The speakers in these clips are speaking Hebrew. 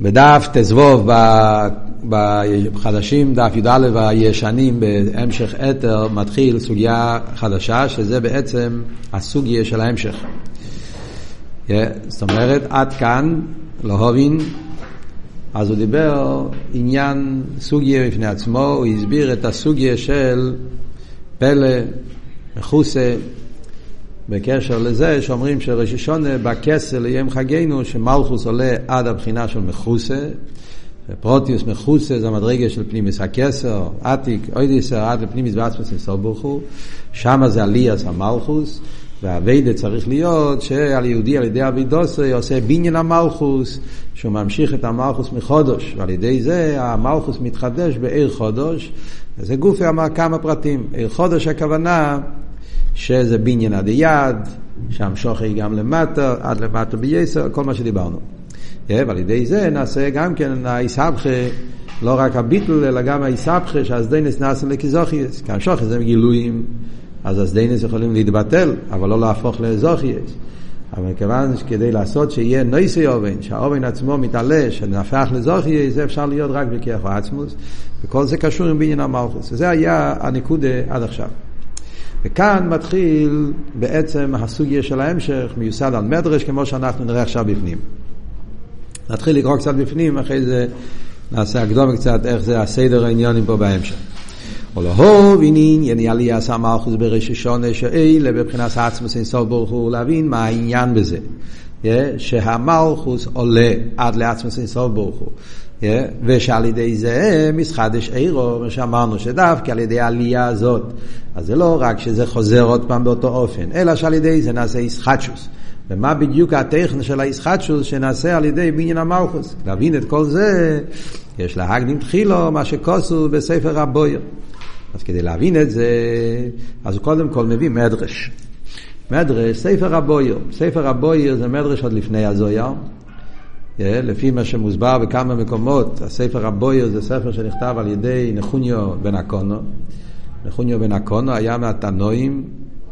בדף תזבוב בחדשים, דף י"א והישנים בהמשך אתר, מתחיל סוגיה חדשה, שזה בעצם הסוגיה של ההמשך. Yeah, זאת אומרת, עד כאן, הבין, אז הוא דיבר עניין סוגיה בפני עצמו, הוא הסביר את הסוגיה של פלא, מחוסה, בקשר לזה שאומרים שראש השונה בכסר ליום חגינו שמלכוס עולה עד הבחינה של מחוסה פרוטיוס מחוסה זה המדרגה של פנימיס הכסר, עתיק, אוידיסר עד לפנימיס בעצמס נסור הוא שם זה עליאס המלכוס והאביידה צריך להיות שעל יהודי על ידי אבידוסי עושה בניין המלכוס שהוא ממשיך את המלכוס מחודש. ועל ידי זה המלכוס מתחדש בעיר חודש וזה גופי אמר כמה פרטים. עיר חודש הכוונה שזה בניין עד היד, שם שוכי גם למטה, עד למטה בייסר, כל מה שדיברנו. ועל ידי זה נעשה גם כן האיסבכה, לא רק הביטל, אלא גם האיסבכה, שהסדיינס נעשה לקיזוכייס. כי המשוכי זה גילויים, אז הסדיינס יכולים להתבטל, אבל לא להפוך לאזוכייס. אבל כיוון שכדי לעשות שיהיה נויסי אובן, שהאובן עצמו מתעלה, שנהפך לזוכי, זה אפשר להיות רק בכיח העצמוס, וכל זה קשור עם בניין המלכוס. וזה היה הנקודה עד עכשיו. וכאן מתחיל בעצם הסוגיה של ההמשך, מיוסד על מדרש, כמו שאנחנו נראה עכשיו בפנים. נתחיל לקרוא קצת בפנים, אחרי זה נעשה הקדומה קצת איך זה הסדר העניונים פה בהמשך. ולהוב עניין יני עלייה עשה מלכוס בראש השונה שאלה בבחינת עצמוס אינסוף ברוך הוא להבין מה העניין בזה. שהמלכוס עולה עד לעצמוס אינסוף ברוך הוא. ושעל ידי זה מסחדש עירו, מה שאמרנו שדווקא על ידי העלייה הזאת, אז זה לא רק שזה חוזר עוד פעם באותו אופן, אלא שעל ידי זה נעשה איסחטשוס. ומה בדיוק הטכן של האיסחטשוס שנעשה על ידי בניין המלכוס? להבין את כל זה, יש להגנים תחילו, מה שכוסו בספר הבויר. אז כדי להבין את זה, אז קודם כל מביא מדרש. מדרש, ספר הבויר. ספר הבויר זה מדרש עוד לפני הזויר. לפי מה שמוסבר בכמה מקומות, הספר הבויר זה ספר שנכתב על ידי נחוניו בן אקונו. נחוניו בן אקונו היה מהתנועים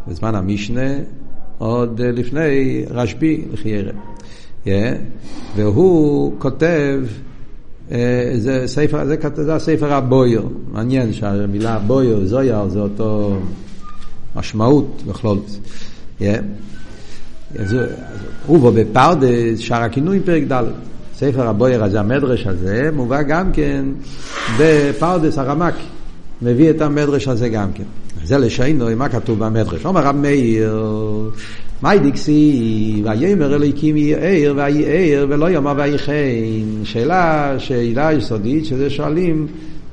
בזמן המשנה, עוד לפני רשב"י לחיירה. והוא כותב, זה ספר, זה, זה הספר הבויר. מעניין שהמילה בויר, זויר, זה אותו משמעות בכלול. הוא בו בפרדס, שער הכינוי פרק ד'. ספר הבויר הזה, המדרש הזה, מובא גם כן בפרדס הרמק. מביא את המדרש הזה גם כן. זה לשיינו, מה כתוב במדרש? אומר רב מאיר, מאי דיקסי, ויאמר אלוהיקים יהיה ער, ויהי ער, ולא יאמר ויהי חן. שאלה, שאלה יסודית, שזה שואלים,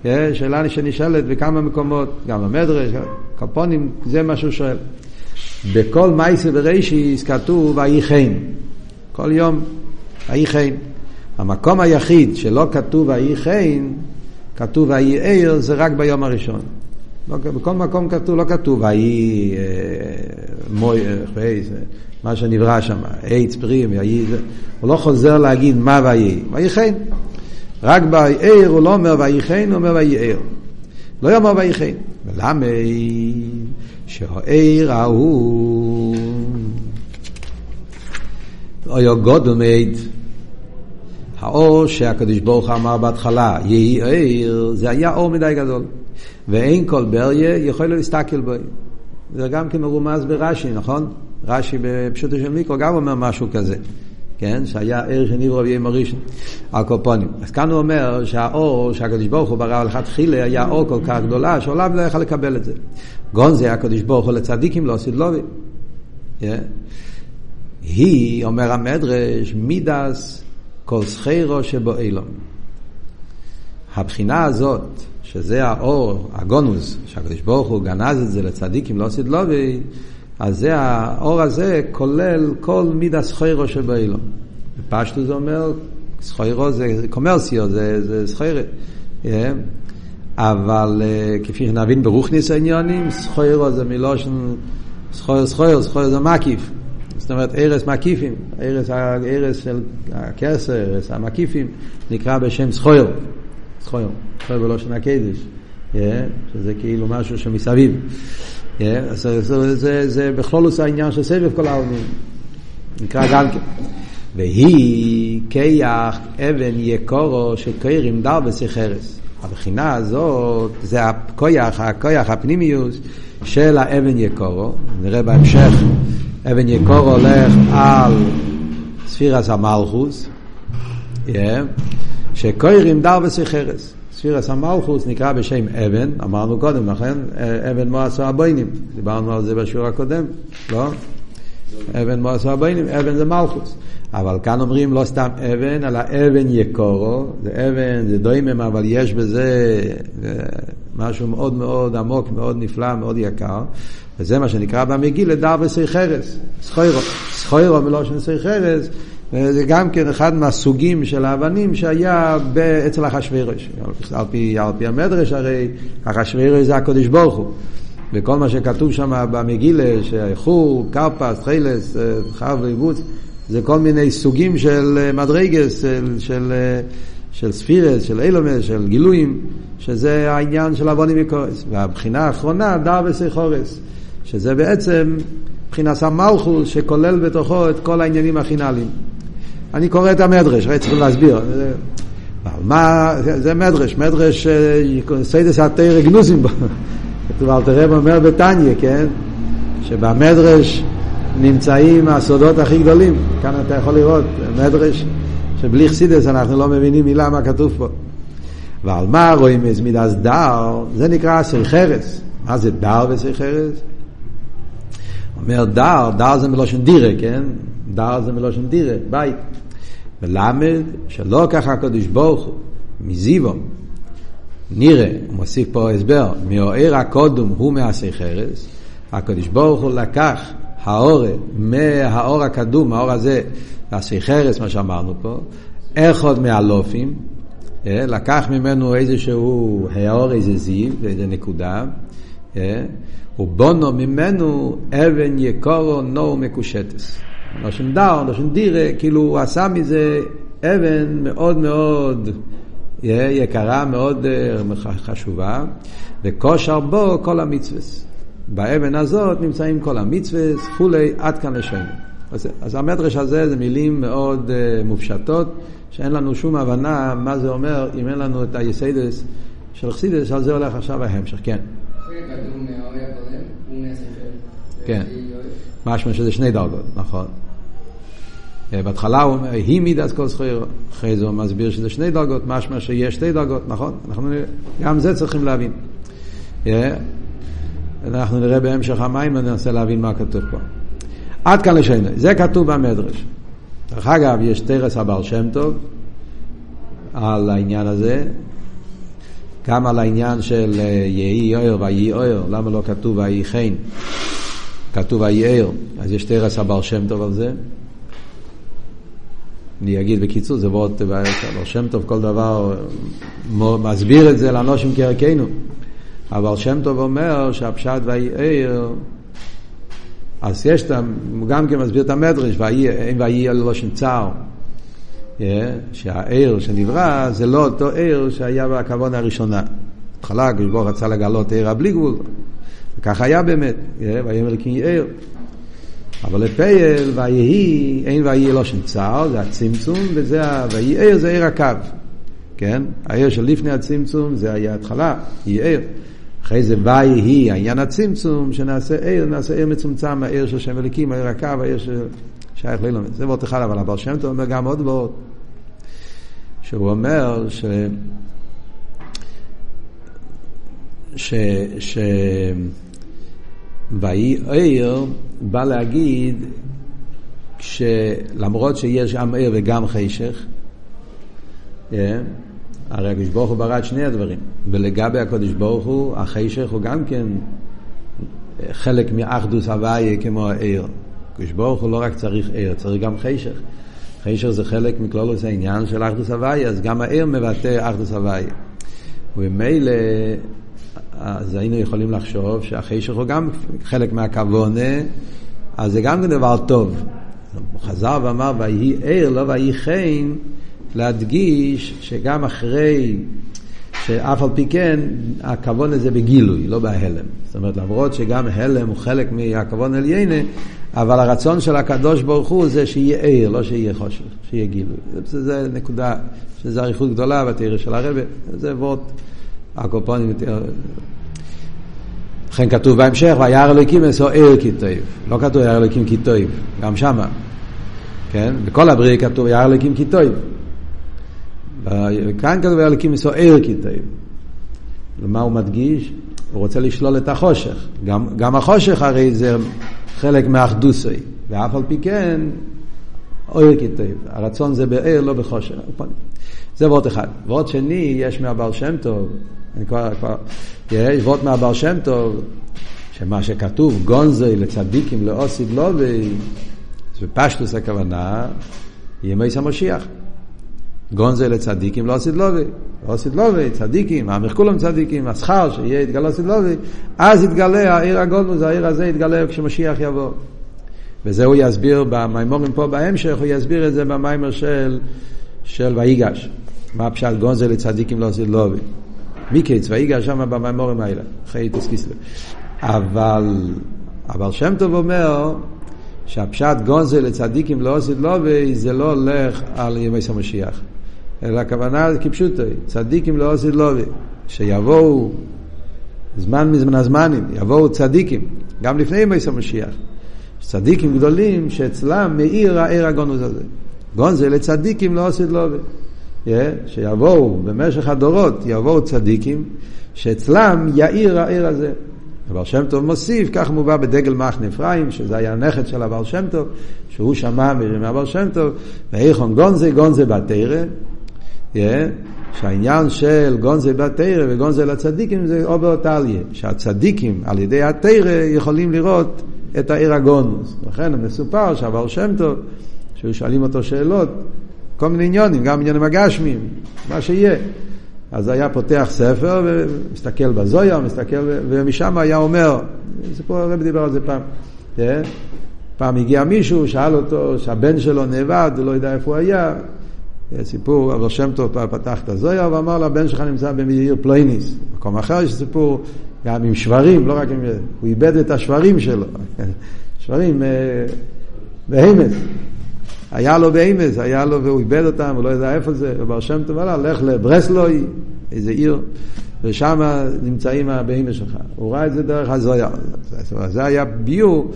שאלה שנשאלת בכמה מקומות, גם במדרש, קפונים, זה מה שהוא שואל. בכל מייסה ורישיס כתוב ויהי חן. כל יום ויהי חן. המקום היחיד שלא כתוב ויהי חן, כתוב ויהי ער, זה רק ביום הראשון. לא, בכל מקום כתוב, לא כתוב ויהי אה, מוי, אה, מה שנברא שם, עץ פרי, הוא לא חוזר להגיד מה ויהי, ויהי חן. רק בער הוא לא אומר ויהי חן, הוא אומר ויהי ער. לא יאמר ויהי חן. ולמה? שהעיר ההוא היה גודל מעיד. האור שהקדוש ברוך אמר בהתחלה, יהי עיר, זה היה אור מדי גדול. ואין כל בריה יכול להסתכל בו. זה גם כן מרומז ברש"י, נכון? רש"י בפשוטו של מיקרו גם אומר משהו כזה. כן? שהיה ער שנברו ביום הראשון, הקופונים. אז כאן הוא אומר שהאור שהקדוש ברוך הוא ברא לכתחילה היה אור כל כך גדולה שעולם לא יכל לקבל את זה. גון זה הקדוש ברוך הוא לצדיקים לא עשית לובי. Yeah. היא, אומר המדרש, מידס כל סחירו שבו אילום. הבחינה הזאת, שזה האור, הגונוס, שהקדוש ברוך הוא גנז את זה לצדיקים לא עשית לובי, אז זה, האור הזה כולל כל מידה סחוירו שבאילו. בפשטו זה אומר, סחוירו זה קומרסיו, זה, זה סחוירה. Yeah. אבל uh, כפי שנבין ברוכניס העניונים, סחוירו זה מלושן, סחויר סחויר, סחויר זה מקיף. זאת אומרת, ארס מקיפים, ארס, ארס של הכסר, ארס המקיפים, נקרא בשם סחויר. סחויר, סחויר בלושן הקדש. Yeah, שזה כאילו משהו שמסביב. זה, זה, בכלול עושה העניין של סבב כל העולמים. נקרא גם כן. והיא כיח אבן יקורו שקרים דרבס חרס. הבחינה הזאת זה הכויח, הכויח הפנימיוס של האבן יקרה. נראה בהמשך, אבן יקרה הולך על ספירת המלכות, yeah, שקוירים דר וסוחרת. ספירת המלכות נקרא בשם אבן, אמרנו קודם, לכן אבן מאסו הבונים, דיברנו על זה בשיעור הקודם, לא? אבן מאסו הבונים, אבן זה מלכות. אבל כאן אומרים לא סתם אבן, אלא אבן יקרה, זה אבן, זה דומם, אבל יש בזה משהו מאוד מאוד עמוק, מאוד נפלא, מאוד יקר, וזה מה שנקרא במגיל לדר וסי חרס, סחוירו, סחוירו מלושן סי חרס, זה גם כן אחד מהסוגים של האבנים שהיה אצל אחשוורוש. על פי, על פי המדרש הרי אחשוורוש זה הקודש ברוך הוא. וכל מה שכתוב שם במגילה, שאיחור, קרפס, תחילס, חב ואיבוץ, זה כל מיני סוגים של מדרגס, של, של, של ספירות, של עולמות, של גילויים, שזה העניין של אבנים יקרות. והבחינה האחרונה, דר וסוחרת, שזה בעצם מבחינת המלכות שכולל בתוכו את כל העניינים החינליים. אני קורא את המדרש, ראיתי צריכים להסביר. מה, זה מדרש, מדרש סודות התורה גנוזים בו. אלטער רבי אומר בתניא, כן? שבמדרש נמצאים הסודות הכי גדולים. כאן אתה יכול לראות מדרש שבלי חסידס אנחנו לא מבינים מילה מה כתוב פה. ועל מה רואים איזה מידס דר? זה נקרא סייחרס. מה זה דר וסייחרס? אומר דר, דר זה מלושן דירה, כן? דר זה מלושן דירה, בית. מלמד שלא ככה הקדוש ברוך הוא, מזיבו, נראה, הוא מוסיף פה הסבר, מאוהר הקודום הוא מעשי חרס, הקדוש ברוך הוא לקח האור מהאור הקדום, האור הזה, מעשי חרס, מה שאמרנו פה, אחד מהלופים, לקח ממנו איזשהו האור, איזה זיו, איזה נקודה, ובונו ממנו אבן יקורו נו מקושטס. נושן דאו, נושן דירה, כאילו הוא עשה מזה אבן מאוד מאוד יקרה, מאוד חשובה, וכושר בו כל המצווה. באבן הזאת נמצאים כל המצווה, כולי, עד כאן לשם. אז, אז המדרש הזה זה מילים מאוד uh, מופשטות, שאין לנו שום הבנה מה זה אומר אם אין לנו את היסיידס של חסידס, על זה הולך עכשיו ההמשך, כן. כן. משמע שזה שני דרגות, נכון. בהתחלה הוא אומר, היא מידס כל זכויר, אחרי זה הוא מסביר שזה שני דרגות, משמע שיש שתי דרגות, נכון? אנחנו גם זה צריכים להבין. אנחנו נראה בהמשך המים וננסה להבין מה כתוב פה. עד כאן לשני, זה כתוב במדרש. דרך אגב, יש תרס הבעל שם טוב על העניין הזה, גם על העניין של יהי אויר ויהי אויר, למה לא כתוב ויהי חן? כתוב אויר, אז יש תרס הבעל שם טוב על זה. אני אגיד בקיצור, זה מאוד בעל שם טוב כל דבר מסביר את זה לאנושים כערכנו. אבל שם טוב אומר שהפשט ויער, אז יש הוא גם כן מסביר את המדרש, ויער ללושן צער. שהעיר שנברא זה לא אותו עיר שהיה בכוונה הראשונה. בהתחלה הקדוש רצה לגלות עיר הבלי גבול, וכך היה באמת, ויאמר כי עיר. אבל לפייל, ויהי, אין ויהי לא שנצר, זה הצמצום, וזה, ויהי עיר זה עיר הקו. כן? העיר שלפני הצמצום זה היה התחלה, היא עיר. אחרי זה ויהי, העניין הצמצום, שנעשה עיר, נעשה עיר מצומצם, העיר של שם אליקים, העיר הקו, העיר ששייך לילומד. זה וורט אחד, אבל הבעל שם טוב אומר גם עוד וורט. שהוא אומר ש... ש... ש... ויהי עיר בא להגיד שלמרות שיש גם עיר וגם חשך, yeah, הרי הקדוש ברוך הוא ברא את שני הדברים, ולגבי הקדוש ברוך הוא, החשך הוא גם כן חלק מאחדוס הוויה כמו העיר. הקדוש ברוך הוא לא רק צריך עיר, צריך גם חשך. חשך זה חלק מכלולוס העניין של אחדוס הוויה, אז גם העיר מבטא אחדוס הוויה. וממילא אז היינו יכולים לחשוב שהחשך הוא גם חלק מהכוונה, אז זה גם דבר טוב. הוא חזר ואמר, ויהי ער, לא ויהי חן, להדגיש שגם אחרי שאף על פי כן, הכוון הזה בגילוי, לא בהלם. זאת אומרת, למרות שגם הלם הוא חלק מהכוון עליינה, אבל הרצון של הקדוש ברוך הוא זה שיהיה עיר, לא שיהיה חושך, שיהיה גילוי. זה, זה נקודה, שזה אריכות גדולה בתרא של הרבי, זה וורט, הקופונים יותר... לכן כתוב בהמשך, וירא אלוקים אסו עיר כי טוב. לא כתוב וירא אלוקים כי טוב, גם שמה. כן? בכל הבריאה כתוב וירא אלוקים כי טוב. כאן כתוב וירא אלוקים אסו עיר כי טוב. ומה הוא מדגיש? הוא רוצה לשלול את החושך. גם, גם החושך הרי זה חלק מהאחדוסי, ואף על פי כן, אויר כיתב. הרצון זה בעיר, לא בחושך. זה וורט אחד. וורט שני, יש מהבר שם טוב, אני כבר, כבר, יש וורט מהבר שם טוב, שמה שכתוב, גונזי לצדיקים לאוסיד לובי, זה פשטוס הכוונה, ימי המשיח. גונזי לצדיקים לא עשית לובי. עשית לובי, צדיקים, העמך כולם צדיקים, השכר שיהיה יתגלה עשית לובי, אז יתגלה העיר הגונז, העיר הזה יתגלה כשמשיח יבוא. וזה הוא יסביר במימורים פה בהמשך, הוא יסביר את זה במיימר של, של ויגש. מה פשט גונזי לצדיקים לא עשית לובי. מיקץ, ויגש שם במימורים האלה, אחרי תסקיסלו. אבל, אבל שם טוב אומר, שהפשט גונזל לצדיקים לא עשית לובי, זה לא הולך על ימי המשיח. אלא הכוונה כפשוטו, צדיקים לא עשית לובי. שיבואו זמן מזמן הזמנים, יבואו צדיקים, גם לפני ימי המשיח. צדיקים גדולים שאצלם מאיר העיר הגונוז הזה. גונזל לצדיקים לא עשית לובי. שיבואו במשך הדורות, יבואו צדיקים, שאצלם יאיר העיר הזה. הבעל שם טוב מוסיף, כך מובא בדגל מחנה אפרים, שזה היה הנכד של הבעל שם טוב, שהוא שמע מהבעל שם טוב, ואיכון גונזה, גונזה בתרא, yeah, שהעניין של גונזה בתרא וגונזה לצדיקים זה אובר טליה, שהצדיקים על ידי התרא יכולים לראות את העיר הגונוס. לכן מסופר שהבעל שם טוב, שהיו שואלים אותו שאלות, כל מיני עניונים, גם עניינים הגשמיים, מה שיהיה. אז היה פותח ספר ומסתכל בזויה, מסתכל, ומשם היה אומר, סיפור הרב דיבר על זה פעם. כן? פעם הגיע מישהו, שאל אותו שהבן שלו נאבד, הוא לא יודע איפה הוא היה. סיפור, אבל שם טוב פתח את הזויה ואמר לו, הבן שלך נמצא בעיר פלויניס. במקום אחר יש סיפור גם עם שברים, לא רק עם... הוא איבד את השברים שלו. שברים, אה, בהמס. היה לו באמס, היה לו והוא איבד אותם, הוא לא יודע איפה זה, ובר שם טוב עלה, לך לברסלוי, איזה עיר, ושם נמצאים הבהמס שלך. הוא ראה את זה דרך הזויה. זה היה ביור,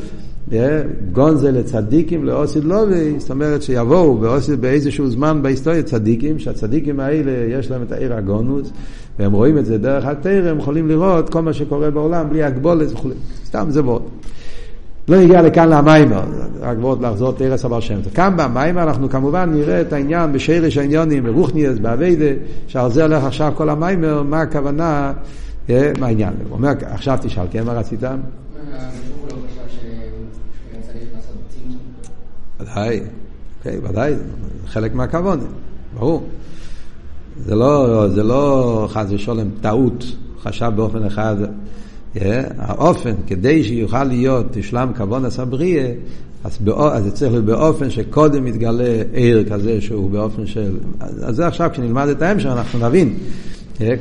אה, גונזה לצדיקים, לאוסיד לובי, זאת אומרת שיבואו באוסיד באיזשהו זמן בהיסטוריה צדיקים, שהצדיקים האלה יש להם את העיר הגונוס, והם רואים את זה דרך התרא, הם יכולים לראות כל מה שקורה בעולם בלי הגבולת וכו'. סתם זה מאוד. לא הגיע לכאן למיימר, רק ועוד לחזור תרס הבר שם. כאן במיימר אנחנו כמובן נראה את העניין בשרש העניונים, ברוכניאס, באביידה, שעל זה הולך עכשיו כל המיימר, מה הכוונה, אה, מה העניין. הוא אומר, עכשיו תשאל, כן, מה רצית? ודאי, אוקיי, ודאי, חלק מהכבוד, ברור. זה לא, זה לא חס ושלום טעות, חשב באופן אחד האופן, כדי שיוכל להיות, תשלם כבון הסבריה, אז, אז זה צריך להיות באופן שקודם מתגלה עיר כזה שהוא באופן של... אז זה עכשיו, כשנלמד את ההמשך, אנחנו נבין.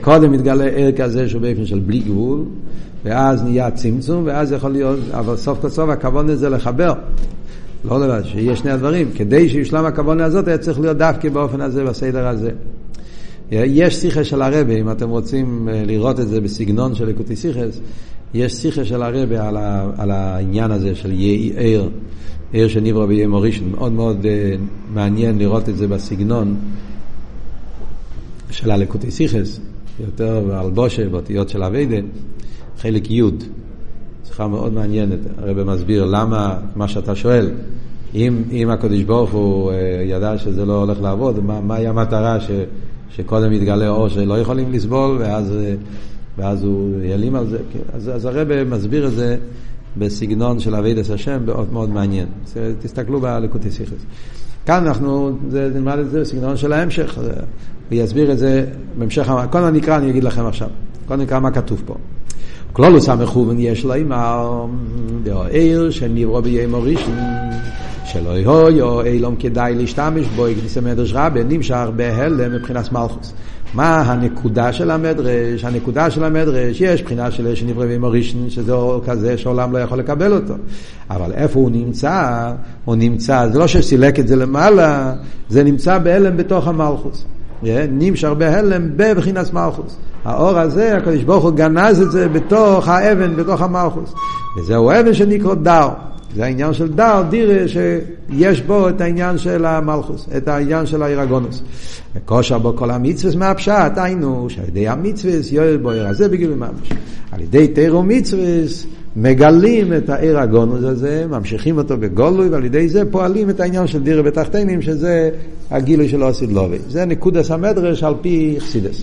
קודם מתגלה עיר כזה שהוא באופן של בלי גבול, ואז נהיה צמצום, ואז יכול להיות, אבל סוף כל סוף הכבון זה לחבר. לא לבד, שיהיה שני הדברים. כדי שיושלם הכבון הזאת, היה צריך להיות דווקא באופן הזה, בסדר הזה. יש שיחה של הרבה, אם אתם רוצים אה, לראות את זה בסגנון של אקוטי סיכס, יש שיחה של הרבה על, ה, על העניין הזה של יהי עיר, עיר שנברא ביהיה מורישן. מאוד מאוד uh, מעניין לראות את זה בסגנון של הלקוטי סיכס, יותר על בושה, באותיות של אביידה, חלק י'. שיחה מאוד מעניינת, הרבה מסביר למה, מה שאתה שואל, אם, אם הקדוש ברוך הוא uh, ידע שזה לא הולך לעבוד, מה, מהי המטרה ש... שקודם יתגלה אור שלא יכולים לסבול, ואז, ואז הוא ילאים על זה. אז, אז הרב מסביר את זה בסגנון של אבידס השם מאוד מאוד מעניין. תסתכלו בלקוטי סיכס. כאן אנחנו, זה, נלמד את זה בסגנון של ההמשך, הוא יסביר את זה בהמשך, קודם נקרא, אני אגיד לכם עכשיו. קודם נקרא מה כתוב פה. כלולוס המכוון יש לו עם העיר שנברא ביום הראשון שלא יהיו אילום כדאי להשתמש בו, כניסי מדרש רבה, נמשך בהלם מבחינת מלכוס. מה הנקודה של המדרש? הנקודה של המדרש, יש בחינה של שנברא ועם הראשון, שזה כזה שהעולם לא יכול לקבל אותו. אבל איפה הוא נמצא? הוא נמצא, זה לא שסילק את זה למעלה, זה נמצא בהלם בתוך המלכוס. נמשך בהלם בבחינת מלכוס. האור הזה, הקדוש ברוך הוא גנז את זה בתוך האבן, בתוך המלכוס. וזהו אבן שנקרא דאו. זה העניין של דאו, דירה, שיש בו את העניין של המלכוס, את העניין של העירגונוס. וכושר בו כל המצווה מהפשט, היינו, שעל ידי המצווה יואל בו עיר הזה בגילוי ממש. על ידי תירו מצווה מגלים את העיר הזה, ממשיכים אותו בגולוי, ועל ידי זה פועלים את העניין של דירה בתחתינים, שזה הגילוי של אוסיד לובי. זה נקודס המדרש על פי חסידס.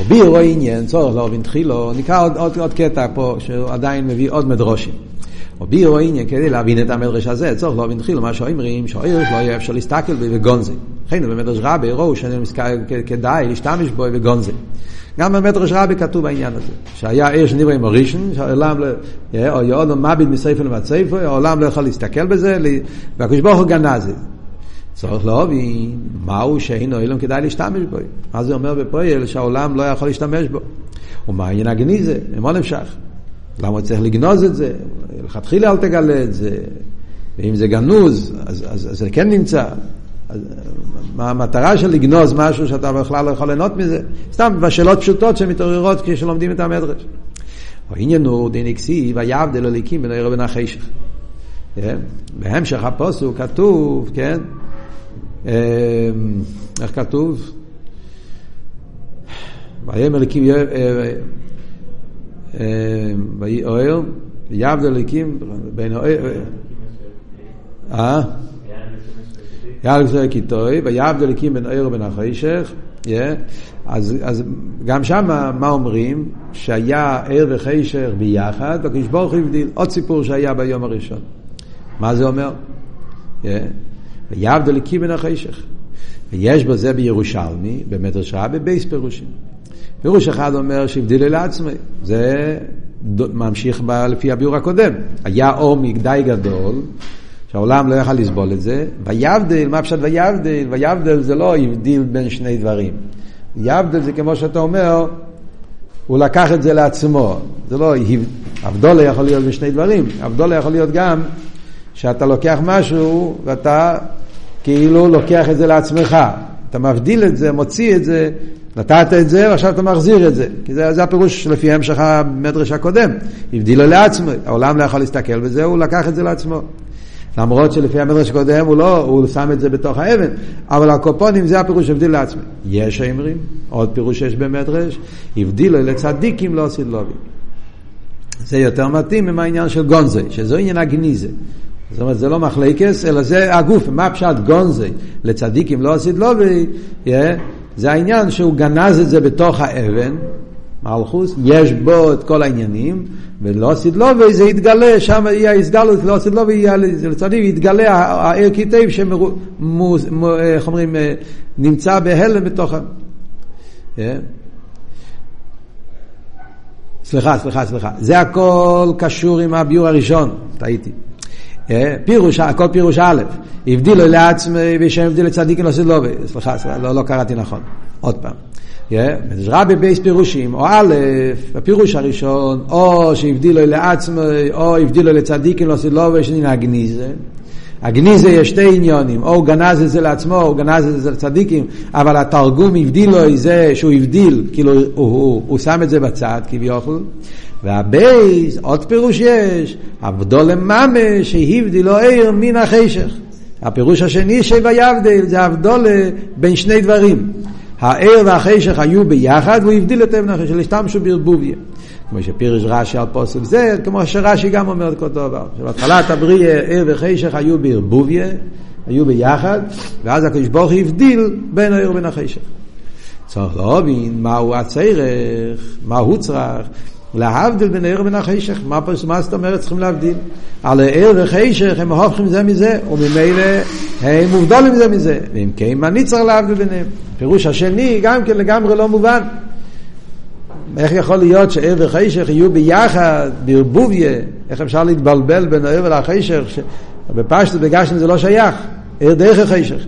ובירו עניין, צורך להבין תחילו, נקרא עוד, עוד, עוד קטע פה, שעדיין מביא עוד מדרושים. ובירו עניין, כדי להבין את המדרש הזה, צורך להבין תחילו, מה שאומרים, שהאיר לא יהיה אפשר להסתכל בו וגונזי. לכן במדרש רבי, ראו שכדאי להשתמש בו וגונזי. גם במדרש רבי כתוב העניין הזה, שהיה עיר שנברא עם הראשון, שהעולם, לא- או יעוד מביד מסייפה למצייפה, העולם לא יכול להסתכל בזה, והקדוש ברוך הוא גנז את זה. צריך להבין מהו שאינו אילום כדאי להשתמש בו. מה זה אומר בפועל שהעולם לא יכול להשתמש בו? ומה העניין הגניזה? ממה נמשך? למה צריך לגנוז את זה? לכתחילה אל תגלה את זה. ואם זה גנוז, אז, אז, אז זה כן נמצא. אז, מה המטרה של לגנוז משהו שאתה בכלל לא יכול ליהנות מזה? סתם בשאלות פשוטות שמתעוררות כשלומדים את המדרש. העניין הוא דנקסי ויעבדל הליקים בין העיר ובין. כן? בהמשך הפוסוק כתוב, כן? אמ, איך כתוב? ויאמר אליקים ויהי ויעבד אליקים בין אוהל, אה? יעבד אליקים כיתוי, ויעבד אליקים בין אוהל ובין החשך, אז גם שם מה אומרים? שהיה ער וחשך ביחד, והקדוש ברוך הוא הבדיל, עוד סיפור שהיה ביום הראשון. מה זה אומר? ויעבד אליקים בין החשך. ויש בזה בירושלמי, במדרש רבי, בייס פירושים. פירוש אחד אומר שהבדיל לעצמי, זה ממשיך ב, לפי הביאור הקודם. היה אור מגדי גדול, שהעולם לא יכל לסבול את זה, ויבדל, מה פשוט ויבדל? ויבדל זה לא הבדיל בין שני דברים. יבדל זה כמו שאתה אומר, הוא לקח את זה לעצמו. זה לא, אבדולה יכול להיות בשני דברים. אבדולה יכול להיות גם שאתה לוקח משהו ואתה כאילו לוקח את זה לעצמך. אתה מבדיל את זה, מוציא את זה, נתת את זה ועכשיו אתה מחזיר את זה. כי זה, זה הפירוש לפי המשך המדרש הקודם. הבדילו לעצמו, העולם לא יכול להסתכל בזה, הוא לקח את זה לעצמו. למרות שלפי המדרש הקודם הוא לא, הוא שם את זה בתוך האבן, אבל הקופונים זה הפירוש הבדיל לעצמו. יש האמרים, עוד פירוש יש במדרש, הבדילו לצדיקים לא לובי. זה יותר מתאים עם העניין של גונזי, שזו עניין הגניזה. זאת אומרת, זה לא מחלקס, אלא זה הגוף, מה פשט גונזי לצדיקים לא עשית לובי, yeah, זה העניין שהוא גנז את זה בתוך האבן, מלכוס, יש בו את כל העניינים, ולא עשית לובי זה יתגלה, שם יהיה הסגלות, לא עשית לובי, לצדיק יתגלה הער כיתב שאיך אומרים, אה, נמצא בהלם בתוך ה... Yeah. סליחה, סליחה, סליחה. זה הכל קשור עם הביור הראשון, טעיתי. אה, פירוש, הכל פירוש א', הבדילו לעצמי ושם הבדיל לצדיקים לא סילובי. לא סליחה, לא, לא קראתי נכון. עוד פעם. מדרש רבי בייס פירושים, או א', הפירוש הראשון, או שהבדילו לעצמי, או הבדילו לצדיקים לא סילובי, שנין הגניזה. הגניזה יש שתי עניונים, או הוא גנז את זה לעצמו, הוא גנז את זה לצדיקים, אבל התרגום הבדילו זה שהוא הבדיל, כאילו הוא, הוא, הוא שם את זה בצד כביכול, והבייס, עוד פירוש יש, עבדו לממש שהבדילו עיר מן החשך. הפירוש השני שויבדל זה הבדולה בין שני דברים. העיר והחשך היו ביחד והוא הבדיל את אבן החשך, השתמשו בערבוביה. כמו שפירש רש"י על פוסק זה, כמו שרש"י גם אומר את אותו דבר. שבהתחלת הבריאה עיר וחשך היו בערבוביה, היו ביחד, ואז הקדוש ברוך הבדיל בין העיר ובין החשך. צריך להבין מהו הצורך, מה הוא צריך. להבדיל בין העיר ובין החשך, מה, מה זאת אומרת צריכים להבדיל? על העיר וחשך הם הופכים זה מזה, וממילא הם מובדלים זה מזה, ואם כן, אני צריך להבדיל ביניהם? פירוש השני גם כן לגמרי לא מובן. איך יכול להיות שעיר וחשך יהיו ביחד, בערבוביה, איך אפשר להתבלבל בין העיר ולחשך, ש... בפשטות בגשם זה לא שייך, עיר דרך החשך.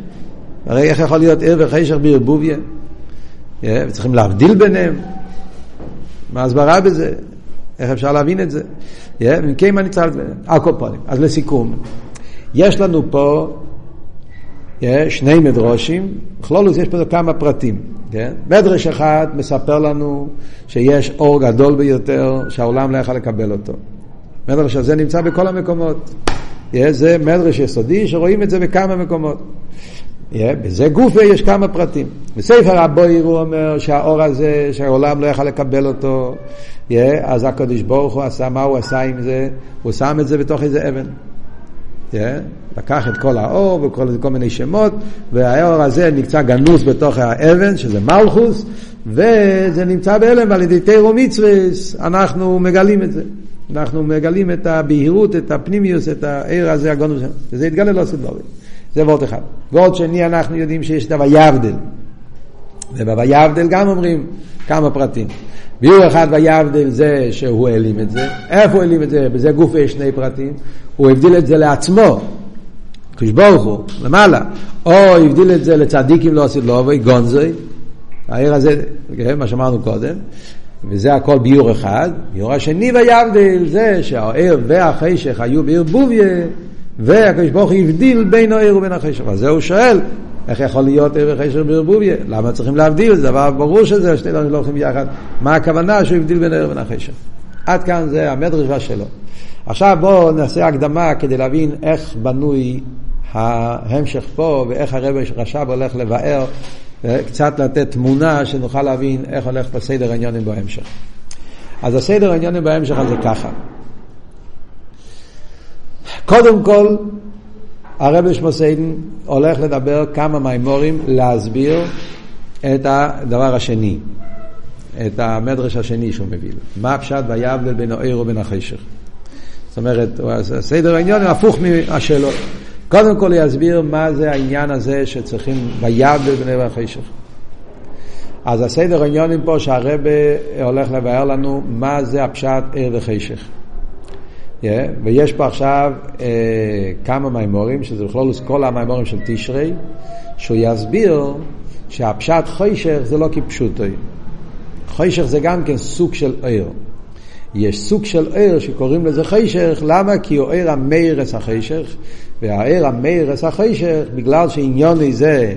הרי איך יכול להיות עיר וחשך בערבוביה? וצריכים להבדיל ביניהם. מה ההסברה בזה? איך אפשר להבין את זה? מכם אני צריך... על כל פנים. אז לסיכום, יש לנו פה שני מדרושים, בכלולוס יש פה כמה פרטים. כן? מדרש אחד מספר לנו שיש אור גדול ביותר שהעולם לא יכול לקבל אותו. מדרש הזה נמצא בכל המקומות. זה מדרש יסודי שרואים את זה בכמה מקומות. בזה גופה יש כמה פרטים. בספר הבויר הוא אומר שהאור הזה, שהעולם לא יכל לקבל אותו, אז הקדוש ברוך הוא עשה, מה הוא עשה עם זה? הוא שם את זה בתוך איזה אבן. לקח את כל האור וכל כל מיני שמות, והאור הזה נמצא גנוס בתוך האבן, שזה מלכוס, וזה נמצא בהלם על ידי תירו מצווה, אנחנו מגלים את זה. אנחנו מגלים את הבהירות, את הפנימיוס, את העיר הזה הגונוס, וזה יתגלה לא סדלובי. זה ועוד אחד. ועוד שני אנחנו יודעים שיש את הוויבדל. ובוויבדל גם אומרים כמה פרטים. ביור אחד ויבדל זה שהוא העלים את זה. איפה הוא העלים את זה? בזה גוף יש שני פרטים. הוא הבדיל את זה לעצמו, כשברוך הוא, למעלה. או הבדיל את זה לצדיקים לא עשית לו, גונזוי. העיר הזה, כן, מה שאמרנו קודם. וזה הכל ביור אחד. ביור השני ויבדיל זה שהעיר והחשך היו בערבוביה, והקדוש ברוך הוא הבדיל בין העיר ובין החשך. אז זה הוא שואל, איך יכול להיות עיר וחשך בערבוביה? למה צריכים להבדיל? זה דבר ברור שזה, שני דברים לא הולכים ביחד. מה הכוונה שהוא הבדיל בין העיר ובין החשך? עד כאן זה המדרש שלו. עכשיו בואו נעשה הקדמה כדי להבין איך בנוי ההמשך פה ואיך הרבי רש"ב הולך לבאר קצת לתת תמונה שנוכל להבין איך הולך בסדר העניונים בהמשך. אז הסדר העניונים בהמשך הזה ככה. קודם כל, הרבי שמוסיידן הולך לדבר כמה מימורים להסביר את הדבר השני, את המדרש השני שהוא מביא. מה הפשט ויבדל בין העיר ובין החשך. זאת אומרת, סדר העניין הפוך מהשאלות. קודם כל יסביר מה זה העניין הזה שצריכים ויבדל בני והחשך. אז הסדר העניינים פה שהרבה הולך לבאר לנו מה זה הפשט עיר וחשך. Yeah, ויש פה עכשיו uh, כמה מימורים, שזה בכלול כל המימורים של תשרי, שהוא יסביר שהפשט חשך זה לא כפשוטו. חשך זה גם כן סוג של עיר. יש סוג של עיר שקוראים לזה חשך, למה? כי הוא עיר המארס החשך, והעיר המארס החשך, בגלל שעניון זה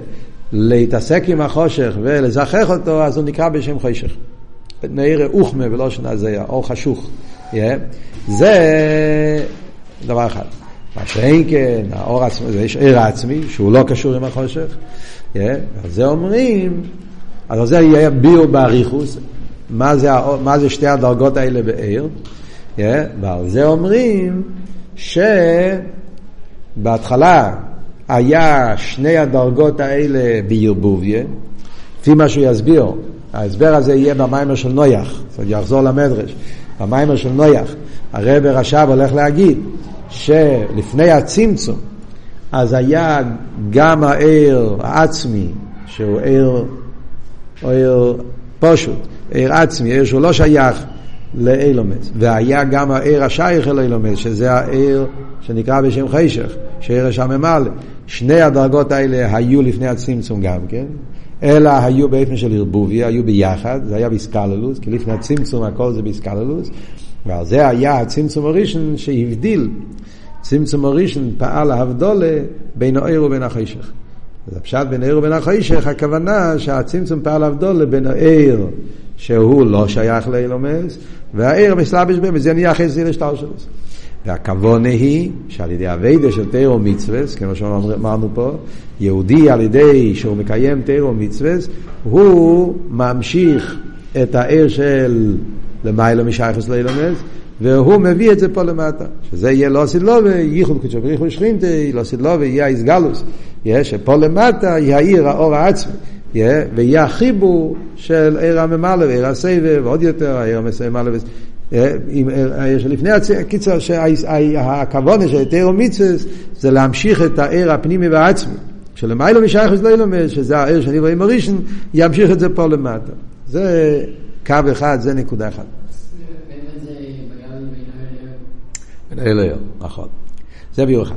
להתעסק עם החושך ולזכח אותו, אז הוא נקרא בשם חשך. מאיר אוכמה ולא שנה זה אור חשוך. זה דבר אחד. מה שאין כן, האור עצמי, יש עיר עצמי, שהוא לא קשור עם החושך. Yeah. על זה אומרים, אז על זה ביור באריכוס, מה זה, מה זה שתי הדרגות האלה בעיר, yeah, ועל זה אומרים שבהתחלה היה שני הדרגות האלה בערבוביה, לפי מה שהוא יסביר, ההסבר הזה יהיה במיימר של נויח, זאת אומרת יחזור למדרש, במיימר של נויח, הרב רש"ב הולך להגיד שלפני הצמצום אז היה גם העיר העצמי שהוא עיר, עיר פשוט, עיר עצמי, עיר שהוא לא שייך לאילומס, והיה גם העיר השייך אל אילומס, שזה העיר שנקרא בשם חשך, שעיר השממלא. שני הדרגות האלה היו לפני הצמצום גם כן, אלא היו באופן של ערבוביה, היו ביחד, זה היה באסקללוס, כי לפני הצמצום הכל זה באסקללוס, ועל זה היה הצמצום הראשון שהבדיל, צמצום הראשון פעל להבדולה בין העיר ובין החשך. אז הפשט בין העיר ובין החשך, הכוונה שהצמצום פעל הבדולה בין העיר שהוא לא שייך לאילומס, והעיר מסלבש בהם, וזה נהיה זה לשטר שלו. והכוונה היא שעל ידי אביידה של תירו מצווה, כמו שאמרנו פה, יהודי על ידי שהוא מקיים תירו מצווה, הוא ממשיך את העיר של למעלה משייכוס לאילומס, והוא מביא את זה פה למטה, שזה יהיה לא סילובה, ייחוד קודשו בריחו שכינתי, לא סילובה, יהיה האיסגלוס, שפה למטה יאיר האור העצמי, ויהיה החיבור של עיר הממלא ועיר הסבב, ועוד יותר העיר העיר שלפני הקיצר, שהכוונה של תירו מצווה זה להמשיך את העיר הפנימי והעצמי. שלמיילו משייכוס לא ילומד, שזה העיר של עברי מורישן, ימשיך את זה פה למטה. זה קו אחד, זה נקודה אחת. נכון. זה ביור אחד.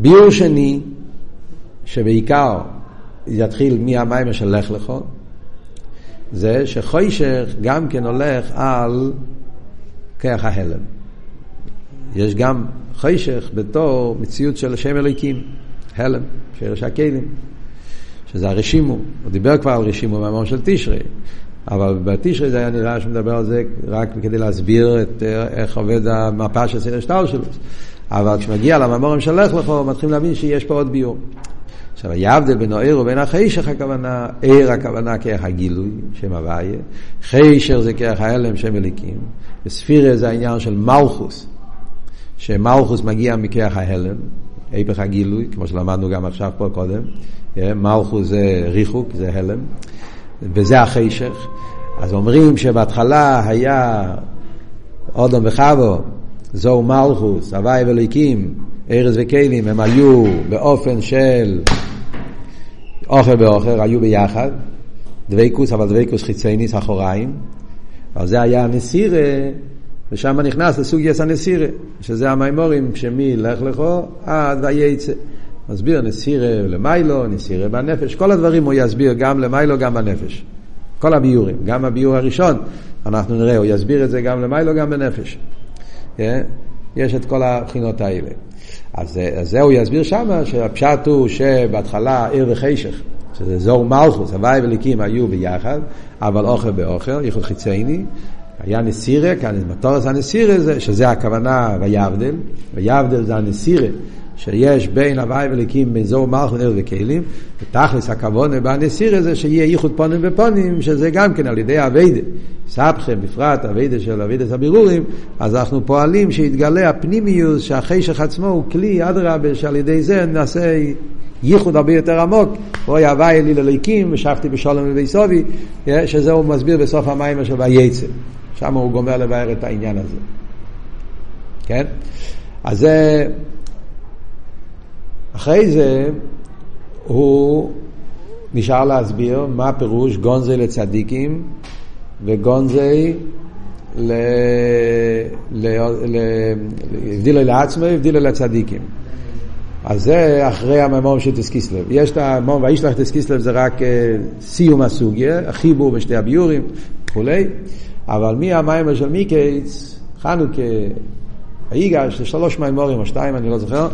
ביור שני, שבעיקר יתחיל מהמים של לך לך, זה שחוישך גם כן הולך על כרך ההלם. יש גם חוישך בתור מציאות של שם אלוקים, הלם, שרש הכלים, שזה הרשימו, הוא דיבר כבר על רשימו במאמר של תשרי, אבל בתשרי זה היה נראה שהוא מדבר על זה רק כדי להסביר את איך עובד המפה של סדר שטר שלו. אבל כשמגיע למאמרים של לך לכו, מתחילים להבין שיש פה עוד ביור. עכשיו, היה הבדל בין העיר ובין החישך הכוונה, עיר הכוונה כרך הגילוי, שם הוויה, חישר זה כרך ההלם, שם אליקים, וספירה זה העניין של מלכוס, שמלכוס מגיע מכרך ההלם, היפך הגילוי, כמו שלמדנו גם עכשיו פה קודם, מלכוס זה ריחוק, זה הלם, וזה החישך. אז אומרים שבהתחלה היה אודום וחבו, זו מלכוס, הוואי ואליקים, ארז וכלים, הם היו באופן של אוכל באוכל, היו ביחד, דבייקוס, אבל דבייקוס חיצייניס אחוריים, אבל זה היה הנסירה, ושם נכנס לסוג יס הנסירה, שזה המימורים שמי לך לכו עד וייצא. מסביר נסירה למיילו, נסירה בנפש, כל הדברים הוא יסביר גם למיילו, גם בנפש. כל הביורים, גם הביור הראשון, אנחנו נראה, הוא יסביר את זה גם למיילו, גם בנפש. כן? יש את כל הבחינות האלה. אז, זה הוא יסביר שמה, שהפשט הוא שבהתחלה עיר וחשך, שזה זור מלכוס, הוואי וליקים היו ביחד, אבל אוכל באוכל, ייחוד חיצייני, היה נסירה, כאן מטורס הנסירה זה, שזה הכוונה ויבדל, ויבדל זה הנסירה שיש בין הוואי וליקים, בין זור מלכוס ועיר וכלים, ותכלס הכוונה בנסירה זה שיהיה ייחוד פונים ופונים, שזה גם כן על ידי אביידה. סבכם, בפרט אביידה של אביידס הבירורים, אז אנחנו פועלים שיתגלה הפנימיוס, שהחשך עצמו הוא כלי, אדרבה, שעל ידי זה נעשה ייחוד הרבה יותר עמוק, אוי הווי אלי לליקים, ושבתי בשולם לבית סובי, שזה הוא מסביר בסוף המים של וייצא. שם הוא גומר לבאר את העניין הזה. כן? אז זה, אחרי זה, הוא נשאר להסביר מה הפירוש גונזי לצדיקים וגונזי הבדילו לעצמו, הבדילו לצדיקים. אז זה אחרי הממור של טסקיסלב. יש את הממור וישלח טסקיסלב זה רק סיום הסוגיה, החיבור בשתי הביורים וכולי, אבל מהמיימר של מיקייץ, חנוכה, היגש, זה שלוש מיימורים או שתיים, אני לא זוכר.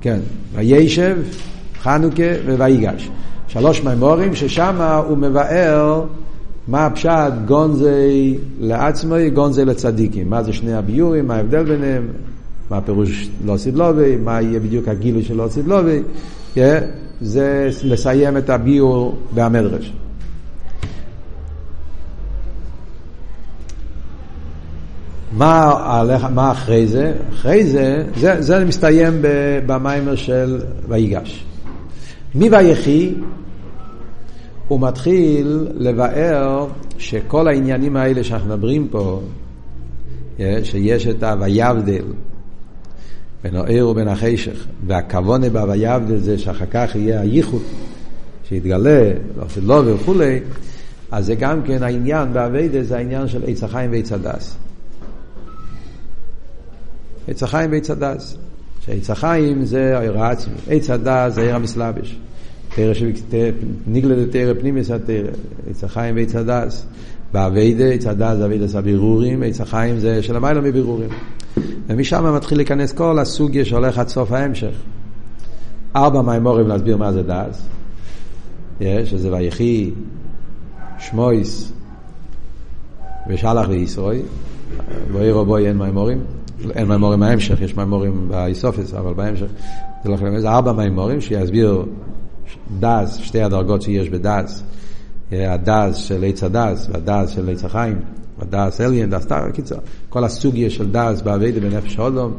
כן, וישב, חנוכה וויגש. שלוש מימורים ששם הוא מבאר מה הפשט גונזי לעצמי, גונזי לצדיקים. מה זה שני הביורים, מה ההבדל ביניהם, מה הפירוש לא סידלובי, מה יהיה בדיוק הגילוי של לא סידלובי. Yeah, זה לסיים את הביור במדרש. מה, מה אחרי זה? אחרי זה, זה, זה מסתיים במיימר של ויגש. מויחי הוא מתחיל לבאר שכל העניינים האלה שאנחנו מדברים פה, שיש את ה"ויבדל" בין העיר ובין החשך, והכוונה ב"ויבדל" זה שאחר כך יהיה הייחוד, שיתגלה, לא וכולי, אז זה גם כן העניין באביידה, זה העניין של עץ החיים ועץ הדס. עץ החיים ועץ הדעת. שעץ החיים זה האור העצמי, עץ הדעת זה האור המתלבש. נגלה דתורה פנימיות התורה, עץ החיים ועץ הדעת. בעבודה, עץ הדעת זה עבודת הבירורים, עץ החיים זה שלמעלה מבירורים. ומשם מתחיל להיכנס כל הסוגיה שהולך עד סוף ההמשך. ארבע מאמרים להסביר מה זה דעת, שזה ויחי, שמות ושלח וישרוי, ואירו בוי אין מימורים. אין מימורים בהמשך, יש מימורים באיסופס, אבל בהמשך זה לא חלק, זה ארבע מימורים שיסביר דאז, שתי הדרגות שיש בדאז, הדאז של עץ הדאז והדאז של עץ החיים, הדאז אליין, דאז טר, קיצר, כל הסוגיה של דאז באביידה בנפש האודום,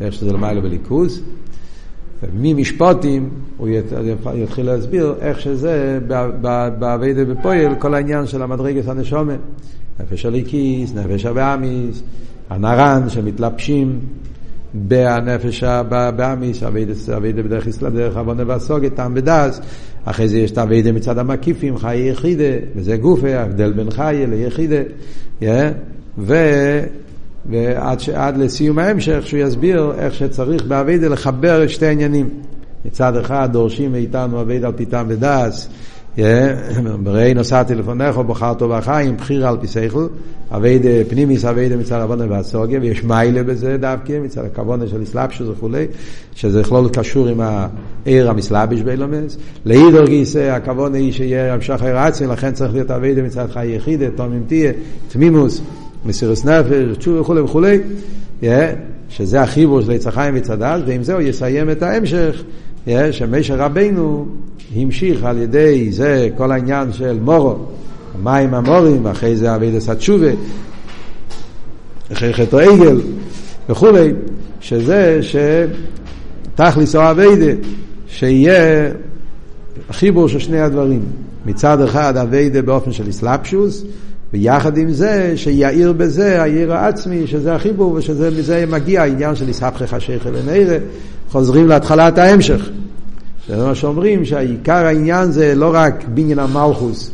איך שזה למעלה בליכוז. ממשפוטים הוא יתחיל להסביר איך שזה באביידה בפועל, כל העניין של המדרגת הנשומת, נפש הליקיס, נפש הבאמיס, הנרן שמתלבשים בהנפש, באמיס, אביידה בדרך ישראל, דרך עוונה והסוגת, טעם בדס, אחרי זה יש את אביידה מצד המקיפים, חיי יחידה, וזה גופה, ההבדל בין חיי ליחידה. ועד ש... לסיום ההמשך שהוא יסביר איך שצריך באביידה לחבר שתי העניינים. מצד אחד דורשים מאיתנו אביידה על פי טעם ודס, בראי נוסעתי לפניך ובחרתו בחיים, בחיר על פי שכל, אביידה פנימיס אביידה מצד עוונה והסוגיה, ויש מיילה בזה דווקא, מצד הכוונה של אסלאפשוס וכולי, שזה בכלול קשור עם העיר המסלאביש באילומס. לאידור גיסא, הכוונה היא שיהיה המשך העיר עצמי, לכן צריך להיות אביידה מצד חי יחידה, תומים תהיה, תמימוס, מסירוס נפש, תשוב וכולי וכולי, שזה החיבור של עץ החיים ועם זה הוא יסיים את ההמשך, שמשה רבנו המשיך על ידי זה כל העניין של מורו, מים המורים, אחרי זה אבידס התשובה, אחרי חטא עגל וכולי, שזה שתכליס או אביידה, שיהיה חיבור של שני הדברים. מצד אחד אביידה באופן של אסלאפשוס, ויחד עם זה שיאיר בזה העיר העצמי, שזה החיבור, ושמזה מגיע העניין של יסהפכך השכל לנערה, חוזרים להתחלת ההמשך. זה מה שאומרים, שהעיקר העניין זה לא רק בניין המלכוס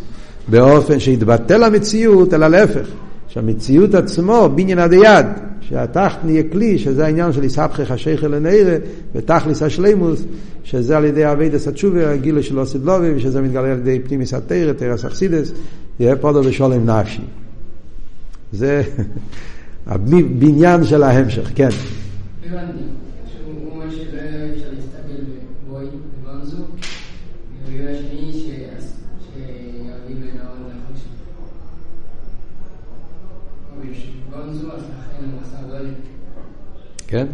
באופן שיתבטל המציאות, אלא להפך, שהמציאות עצמו, בניין עד יד, שהתחת נהיה כלי, שזה העניין של יסבכך השכל לנערה, ותכליס השלימוס, שזה על ידי אבידס התשובה, הגילו של אוסיד לובי, ושזה מתגלה על ידי פנימיס התרא, תרס אכסידס, יהיה פודו ושולם נפשי. זה הבניין של ההמשך, כן. הבנתי. כן?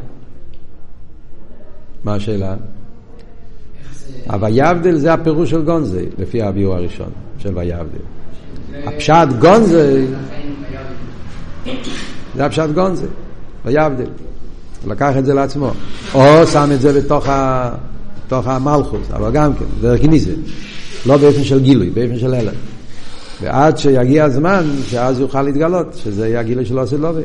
מה השאלה? הוויבדל זה הפירוש של גונזי, לפי הביאור הראשון של ויבדל. הפשט גונזי, זה הפשט גונזי, ויבדל. הוא לקח את זה לעצמו. או שם את זה בתוך, המלכוס, אבל גם כן, דרך כניסה. לא באופן של גילוי, באופן של הלם. ועד שיגיע הזמן, שאז יוכל להתגלות, שזה יהיה הגילוי של עושה לובי.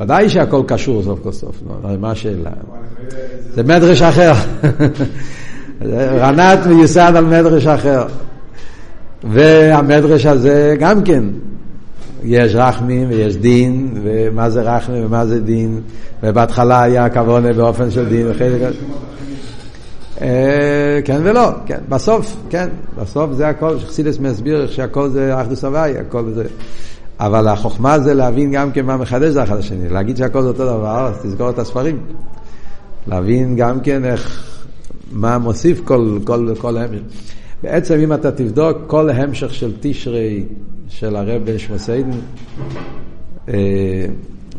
ודאי שהכל קשור סוף כל סוף, מה השאלה? זה מדרש אחר. רנת מיוסד על מדרש אחר. והמדרש הזה גם כן, יש רחמים ויש דין, ומה זה רחמים ומה זה דין, ובהתחלה היה כוונה באופן של דין. אה, כן ולא, כן, בסוף, כן, בסוף זה הכל, שחסידס מסביר שהכל זה אחדוס הוואי, הכל זה... אבל החוכמה זה להבין גם כן מה מחדש זה אחד השני. להגיד שהכל זה אותו דבר, אז תזכור את הספרים. להבין גם כן איך, מה מוסיף כל, כל, כל המשך. בעצם אם אתה תבדוק כל המשך של תשרי של הרב שמסיידן, אה,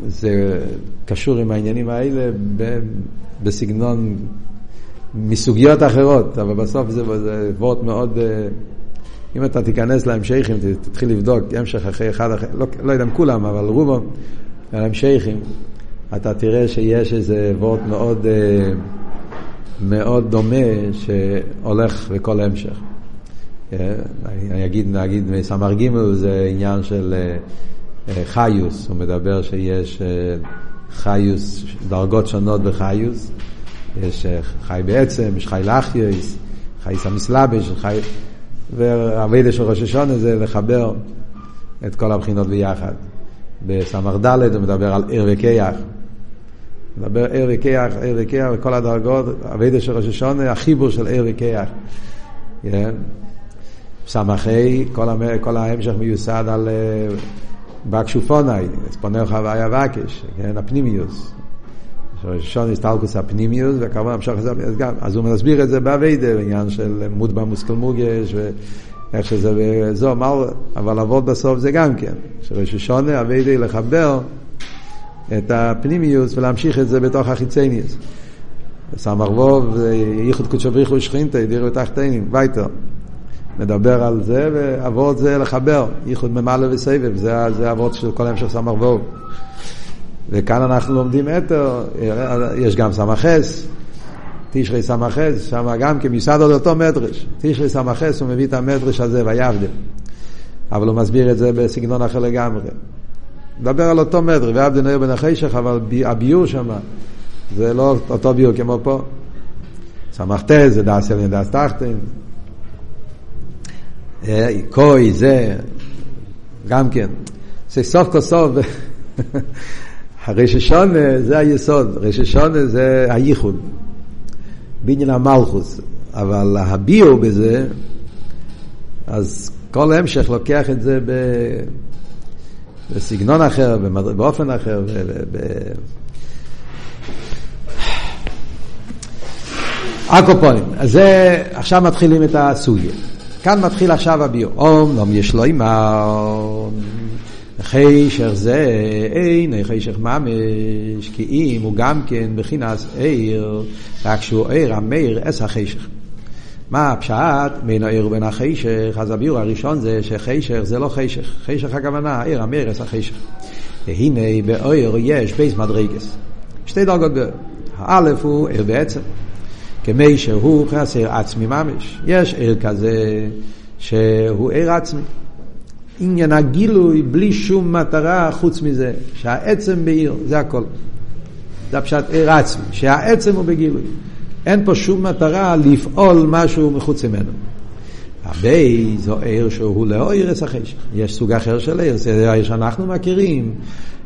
זה קשור עם העניינים האלה בסגנון מסוגיות אחרות, אבל בסוף זה, זה וורט מאוד... אם אתה תיכנס להמשכים, תתחיל לבדוק המשך אחרי אחד אחר, לא, לא יודע אם כולם, אבל רובם, על המשכים, אתה תראה שיש איזה וורט מאוד, אה, מאוד דומה שהולך בכל המשך. אה, אני אגיד, נגיד מסמר ג' זה עניין של אה, חיוס, הוא מדבר שיש חיוס, דרגות שונות בחיוס, יש חי בעצם, יש חי לאחיוס, חי סמסלבש, חי... והאביידה של ראש השונה זה לחבר את כל הבחינות ביחד. בסמ"ך ד' הוא מדבר על עיר וכיח. מדבר עיר וכיח, עיר וכיח וכל הדרגות, אביידה של ראש השונה, החיבור של עיר וכיח. כן? סמ"ך ה', כל, ההמשך מיוסד על uh, בקשופונאי, אספונך והיה וקש, כן? הפנימיוס. ראשון הסטלקוס הפנימיוס, וכמובן המשך לזה, אז גם, אז הוא מסביר את זה באביידה, בעניין של מודבא מושכל מורגש, ואיך שזה מה, אבל לעבוד בסוף זה גם כן, שראש השונה אביידה לחבר את הפנימיוס ולהמשיך את זה בתוך החיצניוס. סמ"ר ווב, ייחוד קודשו בריחו ושכינתא, ידירו תחתינים, וייטר. מדבר על זה, ועבוד זה לחבר, ייחוד ממלא וסבב, זה, זה עבוד של כל המשך סמ"ר ווב. וכאן אנחנו לומדים אתר, יש גם סמכס, תשרי סמכס, שם גם כן מסעד עוד אותו מדרש. תשרי סמכס, הוא מביא את המדרש הזה, ויבדל. אבל הוא מסביר את זה בסגנון אחר לגמרי. מדבר על אותו מדרש, ויבדל נר בן החישך, אבל הביור שם, זה לא אותו ביור כמו פה. סמכת זה דס אל דס תחתן. קוי זה, גם כן. זה סוף כל סוף, הרששון זה היסוד, רששון זה הייחוד, בעניין המלכוס, אבל הביו בזה, אז כל המשך לוקח את זה ב... בסגנון אחר, באופן אחר, ב... אקופונים. אז זה, עכשיו מתחילים את הסוגיה. כאן מתחיל עכשיו הביו. אומנם יש לו אימה, חישך זה אין חישך ממש, כי אם הוא גם כן בחינס עיר, רק שהוא עיר המאיר אס החישך. מה הפשט בין העיר ובין החישך? אז הביור הראשון זה שחישך זה לא חישך. חישך הכוונה, עיר המאיר אס החישך. והנה בעיר יש בייס מדרגס. שתי דרגות בעיר. האלף הוא עיר בעצם. כמי שהוא חסר עצמי ממש. יש עיר כזה שהוא עיר עצמי. עניין הגילוי בלי שום מטרה חוץ מזה, שהעצם בעיר, זה הכל. זה הפשט עיר עצמי, שהעצם הוא בגילוי. אין פה שום מטרה לפעול משהו מחוץ ממנו. הבי זו עיר שהוא לא עיר החשך. יש סוג אחר של עיר, זה העיר שאנחנו מכירים.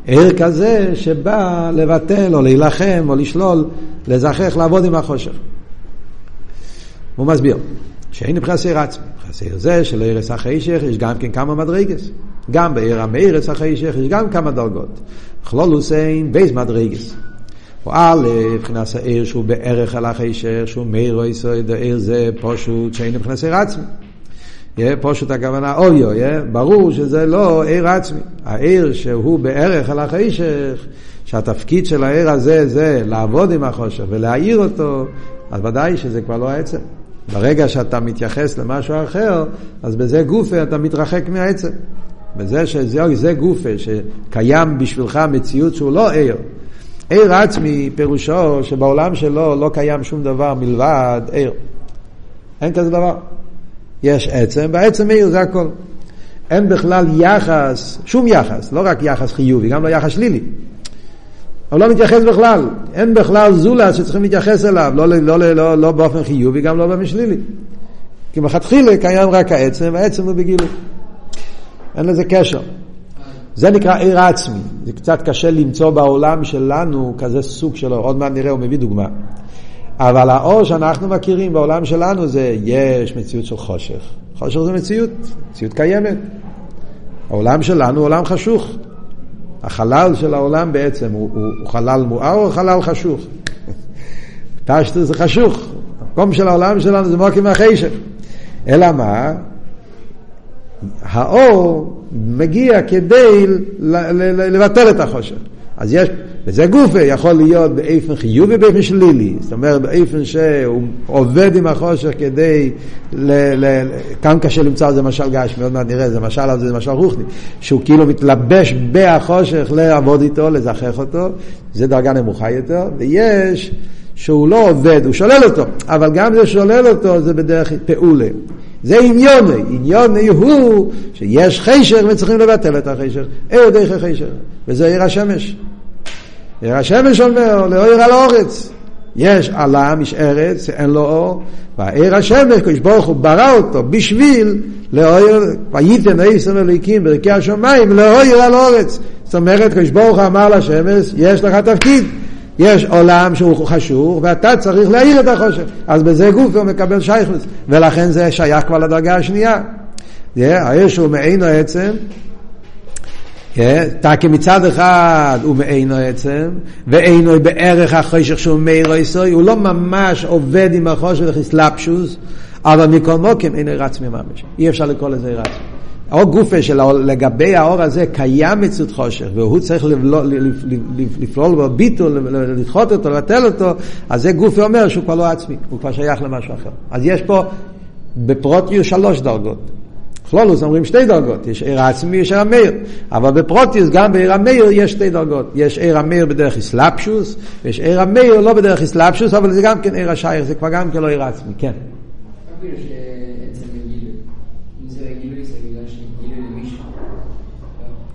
עיר כזה שבא לבטל או להילחם או לשלול, לזכח, לעבוד עם החושך. הוא מסביר שאין מבחינת עיר עצמי. מבחינת זה של ערס החשך יש גם כן כמה מדרגס. גם בעיר המארץ החשך יש גם כמה דרגות. כלולוס אין בייס מדרגס. א', מבחינת העיר שהוא בערך על החשך, שהוא מאיר או יסוד, העיר זה פשוט שאין מבחינת עיר עצמי. פשוט הכוונה אויו, ברור שזה לא עיר עצמי. העיר שהוא בערך על החשך, שהתפקיד של העיר הזה זה לעבוד עם החושך ולהעיר אותו, אז ודאי שזה כבר לא העצם. ברגע שאתה מתייחס למשהו אחר, אז בזה גופה אתה מתרחק מהעצם. בזה שזה גופה שקיים בשבילך מציאות שהוא לא ער. ער עצמי פירושו שבעולם שלו לא קיים שום דבר מלבד ער. אין כזה דבר. יש עצם, והעצם ער זה הכל. אין בכלל יחס, שום יחס, לא רק יחס חיובי, גם לא יחס שלילי. הוא לא מתייחס בכלל, אין בכלל זולת שצריכים להתייחס אליו, לא, לא, לא, לא, לא באופן חיובי, גם לא באופן שלילי. כי מלכתחילה קיים רק העצם, והעצם הוא בגילוי. אין לזה קשר. זה נקרא עיר עצמי. זה קצת קשה למצוא בעולם שלנו כזה סוג שלו, עוד מעט נראה, הוא מביא דוגמה. אבל האור שאנחנו מכירים בעולם שלנו זה, יש מציאות של חושך. חושך זה מציאות, מציאות קיימת. העולם שלנו הוא עולם חשוך. החלל של העולם בעצם הוא, הוא, הוא חלל מואר או חלל חשוך? פשטו זה חשוך. המקום של העולם שלנו זה מוקים החשך. אלא מה? האור מגיע כדי לבטל את החושך. אז יש, וזה גופה יכול להיות באיפן חיובי ובאיפן שלילי. זאת אומרת, באיפן שהוא עובד עם החושך כדי, ל, ל, כאן קשה למצוא על זה משל גשמי, עוד מעט נראה, זה משל על זה, זה משל רוחני. שהוא כאילו מתלבש בחושך לעבוד איתו, לזכח אותו, זה דרגה נמוכה יותר, ויש שהוא לא עובד, הוא שולל אותו, אבל גם זה שולל אותו זה בדרך פעולה. זה עניוני, עניוני הוא שיש חשך וצריכים לבטל את החשך, אין דרך החשך, וזה עיר השמש. עיר השמש אומר, לאור על האורץ. יש עלם, יש ארץ, אין לו אור, והעיר השמש, קדוש ברוך הוא ברא אותו בשביל לאור, וייתן עשר אליקים ברכי השמיים, לאור על האורץ. זאת אומרת, קדוש ברוך הוא אמר לשמש, יש לך תפקיד. יש עולם שהוא חשוך, ואתה צריך להאיר את החושך. אז בזה גוף הוא מקבל שייכלוס, ולכן זה שייך כבר לדרגה השנייה. העיר שהוא מעינו עצם, תקי מצד אחד הוא מעינו עצם, ואינו בערך החושך שהוא מאיר איסוי, הוא לא ממש עובד עם החושך וחסלפשוס, אבל מכל מוקים אינו רץ ממש. אי אפשר לקרוא לזה רץ. או גופה של לגבי האור הזה קיים מציאות חושך, והוא צריך לפלול בו ביטול, לדחות אותו, לבטל אותו, אז זה גופה אומר שהוא כבר לא עצמי, הוא כבר שייך למשהו אחר. אז יש פה בפרוטיוס שלוש דרגות. כלולוס אומרים שתי דרגות, יש עיר העצמי, יש עיר המאיר, אבל בפרוטיוס גם בעיר המאיר יש שתי דרגות, יש עיר המאיר בדרך אסלאפשוס, ויש עיר המאיר לא בדרך אסלאפשוס, אבל זה גם כן עיר השייך, זה כבר גם כן לא עיר העצמי, כן.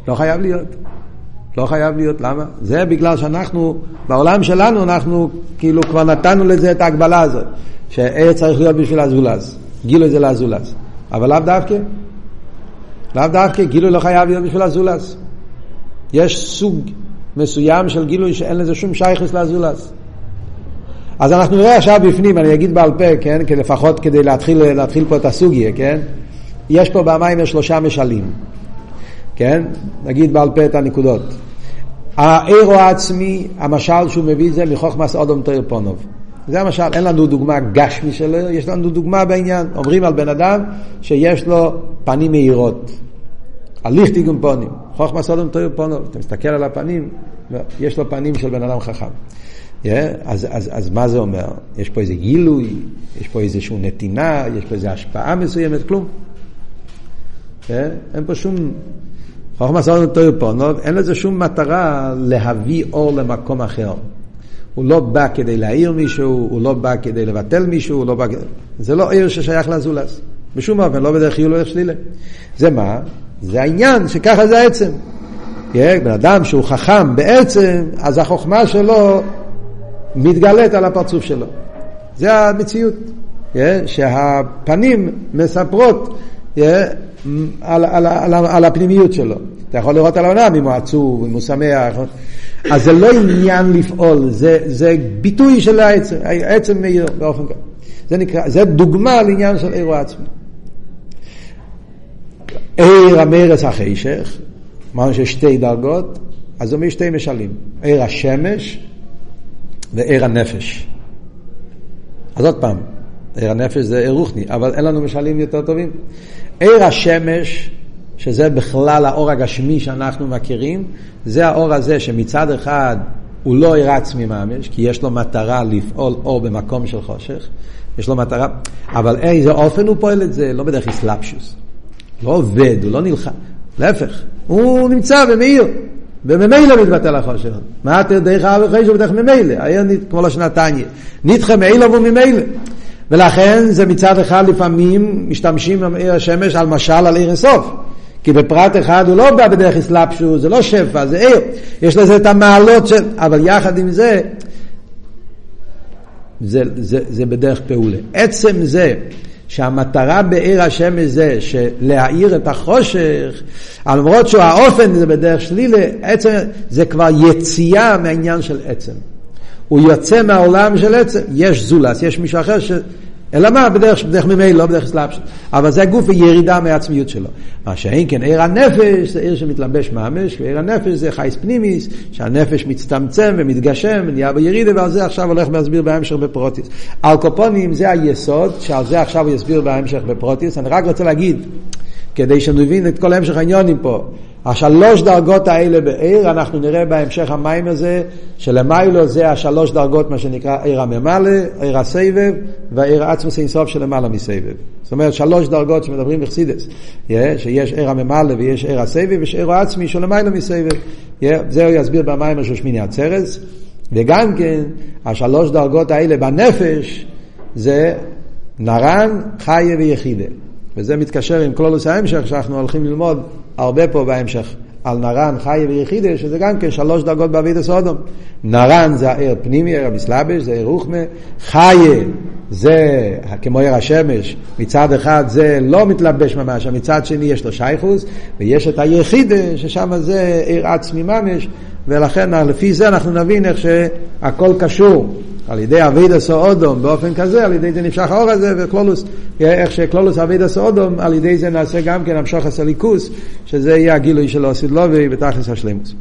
לא חייב להיות. לא חייב להיות, למה? זה בגלל שאנחנו, בעולם שלנו אנחנו כאילו כבר נתנו לזה את ההגבלה הזאת, שעיר צריך להיות בשביל הזולז, גילו זה לזולז, אבל לאו דווקא, לאו דווקא, גילו לא חייב להיות בשביל הזולז. יש סוג מסוים של גילוי שאין לזה שום שייכס לזולז. אז אנחנו נראה עכשיו בפנים, אני אגיד בעל פה, כן, לפחות כדי להתחיל, להתחיל פה את הסוגיה, כן? יש פה במים שלושה משלים. כן? נגיד בעל פה את הנקודות. העירו העצמי, המשל שהוא מביא זה מחוכמס אודום תאיר פונוב. זה המשל, אין לנו דוגמה גשמי שלו, יש לנו דוגמה בעניין. אומרים על בן אדם שיש לו פנים מהירות. הליך דיגום פונים. חוכמס אודום תאיר פונוב. אתה מסתכל על הפנים, יש לו פנים של בן אדם חכם. Yeah, אז, אז, אז מה זה אומר? יש פה איזה גילוי, יש פה איזושהי נתינה, יש פה איזו השפעה מסוימת, כלום. Yeah, אין פה שום חוכמה סודות תויר פונוב, אין לזה שום מטרה להביא אור למקום אחר. הוא לא בא כדי להעיר מישהו, הוא לא בא כדי לבטל מישהו, הוא לא בא. זה לא עיר ששייך לזולס. בשום אופן, לא בדרך חיול, לא בדרך שלילה. זה מה? זה העניין, שככה זה העצם. בן אדם שהוא חכם בעצם, אז החוכמה שלו מתגלית על הפרצוף שלו. זה המציאות. שהפנים מספרות על, על, על, על הפנימיות שלו. אתה יכול לראות על העולם אם הוא עצוב, אם הוא שמח. אז זה לא עניין לפעול, זה, זה ביטוי של העצם, העצם מאיר באופן כזה. זה נקרא, זה דוגמה לעניין של עיר עצמי. עיר המרץ החשך, אמרנו שיש שתי דרגות, אז אומר שתי משלים, עיר השמש ועיר הנפש. אז עוד פעם, עיר הנפש זה עיר רוחני, אבל אין לנו משלים יותר טובים. עיר השמש, שזה בכלל האור הגשמי שאנחנו מכירים, זה האור הזה שמצד אחד הוא לא עצמי ממש, כי יש לו מטרה לפעול אור במקום של חושך, יש לו מטרה, אבל איזה אופן הוא פועל את זה? לא בדרך אסלאפשוס. לא עובד, הוא לא נלחם, להפך, הוא נמצא ומאיר, וממילא מתבטל החושך. מה אתה דרך האב וחשב בדרך ממילא, היה כמו לשנתיים, נדחה מעילה וממילא. ולכן זה מצד אחד לפעמים משתמשים השמש על משל על עיר הסוף. כי בפרט אחד הוא לא בא בדרך אסלאפשו, זה לא שפע, זה עיר. יש לזה את המעלות של... אבל יחד עם זה, זה, זה, זה בדרך פעולה. עצם זה שהמטרה בעיר השמש זה להאיר את החושך, למרות שהאופן זה בדרך שלילה, עצם זה כבר יציאה מהעניין של עצם. הוא יוצא מהעולם של עצם, יש זולס, יש מישהו אחר ש... אלא מה? בדרך, בדרך ממילא, לא בדרך סלאפשוס. אבל זה גוף וירידה מהעצמיות שלו. מה שאין כן עיר הנפש, זה עיר שמתלבש ממש, ועיר הנפש זה חייס פנימיס, שהנפש מצטמצם ומתגשם ונהיה בירידה, ועל זה עכשיו הולך להסביר בהמשך בפרוטיס. על קופונים זה היסוד, שעל זה עכשיו הוא יסביר בהמשך בפרוטיס. אני רק רוצה להגיד, כדי שנבין את כל המשך העניונים פה. השלוש דרגות האלה בעיר, אנחנו נראה בהמשך המים הזה, שלמיילו זה השלוש דרגות, מה שנקרא עיר הממלא, עיר הסבב, והעיר עצמוס אינסוף שלמעלה מסבב. זאת אומרת, שלוש דרגות שמדברים בחסידס, שיש עיר הממלא ויש עיר הסבב, ויש עיר העצמי שלמעלה מסבב. זה הוא יסביר במים של שמיני עצרס, וגם כן, השלוש דרגות האלה בנפש, זה נרן, חיה ויחידה. וזה מתקשר עם כלולוס ההמשך שאנחנו הולכים ללמוד הרבה פה בהמשך. על נרן, חיה ויחידה, שזה גם כן שלוש דרגות בעביד סודום. נרן זה העיר פנימי, עיר המסלבש, זה עיר רוחמה. חיה זה כמו עיר השמש, מצד אחד זה לא מתלבש ממש, מצד שני יש לו שייכוס, ויש את היחידה, ששם זה עיר עצמי ממש, ולכן לפי זה אנחנו נבין איך שהכל קשור. על ידי אבידה סאודום באופן כזה, על ידי זה נמשך האור הזה, וקלולוס, איך שקלולוס אבידה סאודום, על ידי זה נעשה גם כן המשוך הסליקוס, שזה יהיה הגילוי של אוסיד לובי בתכלס השלימוס.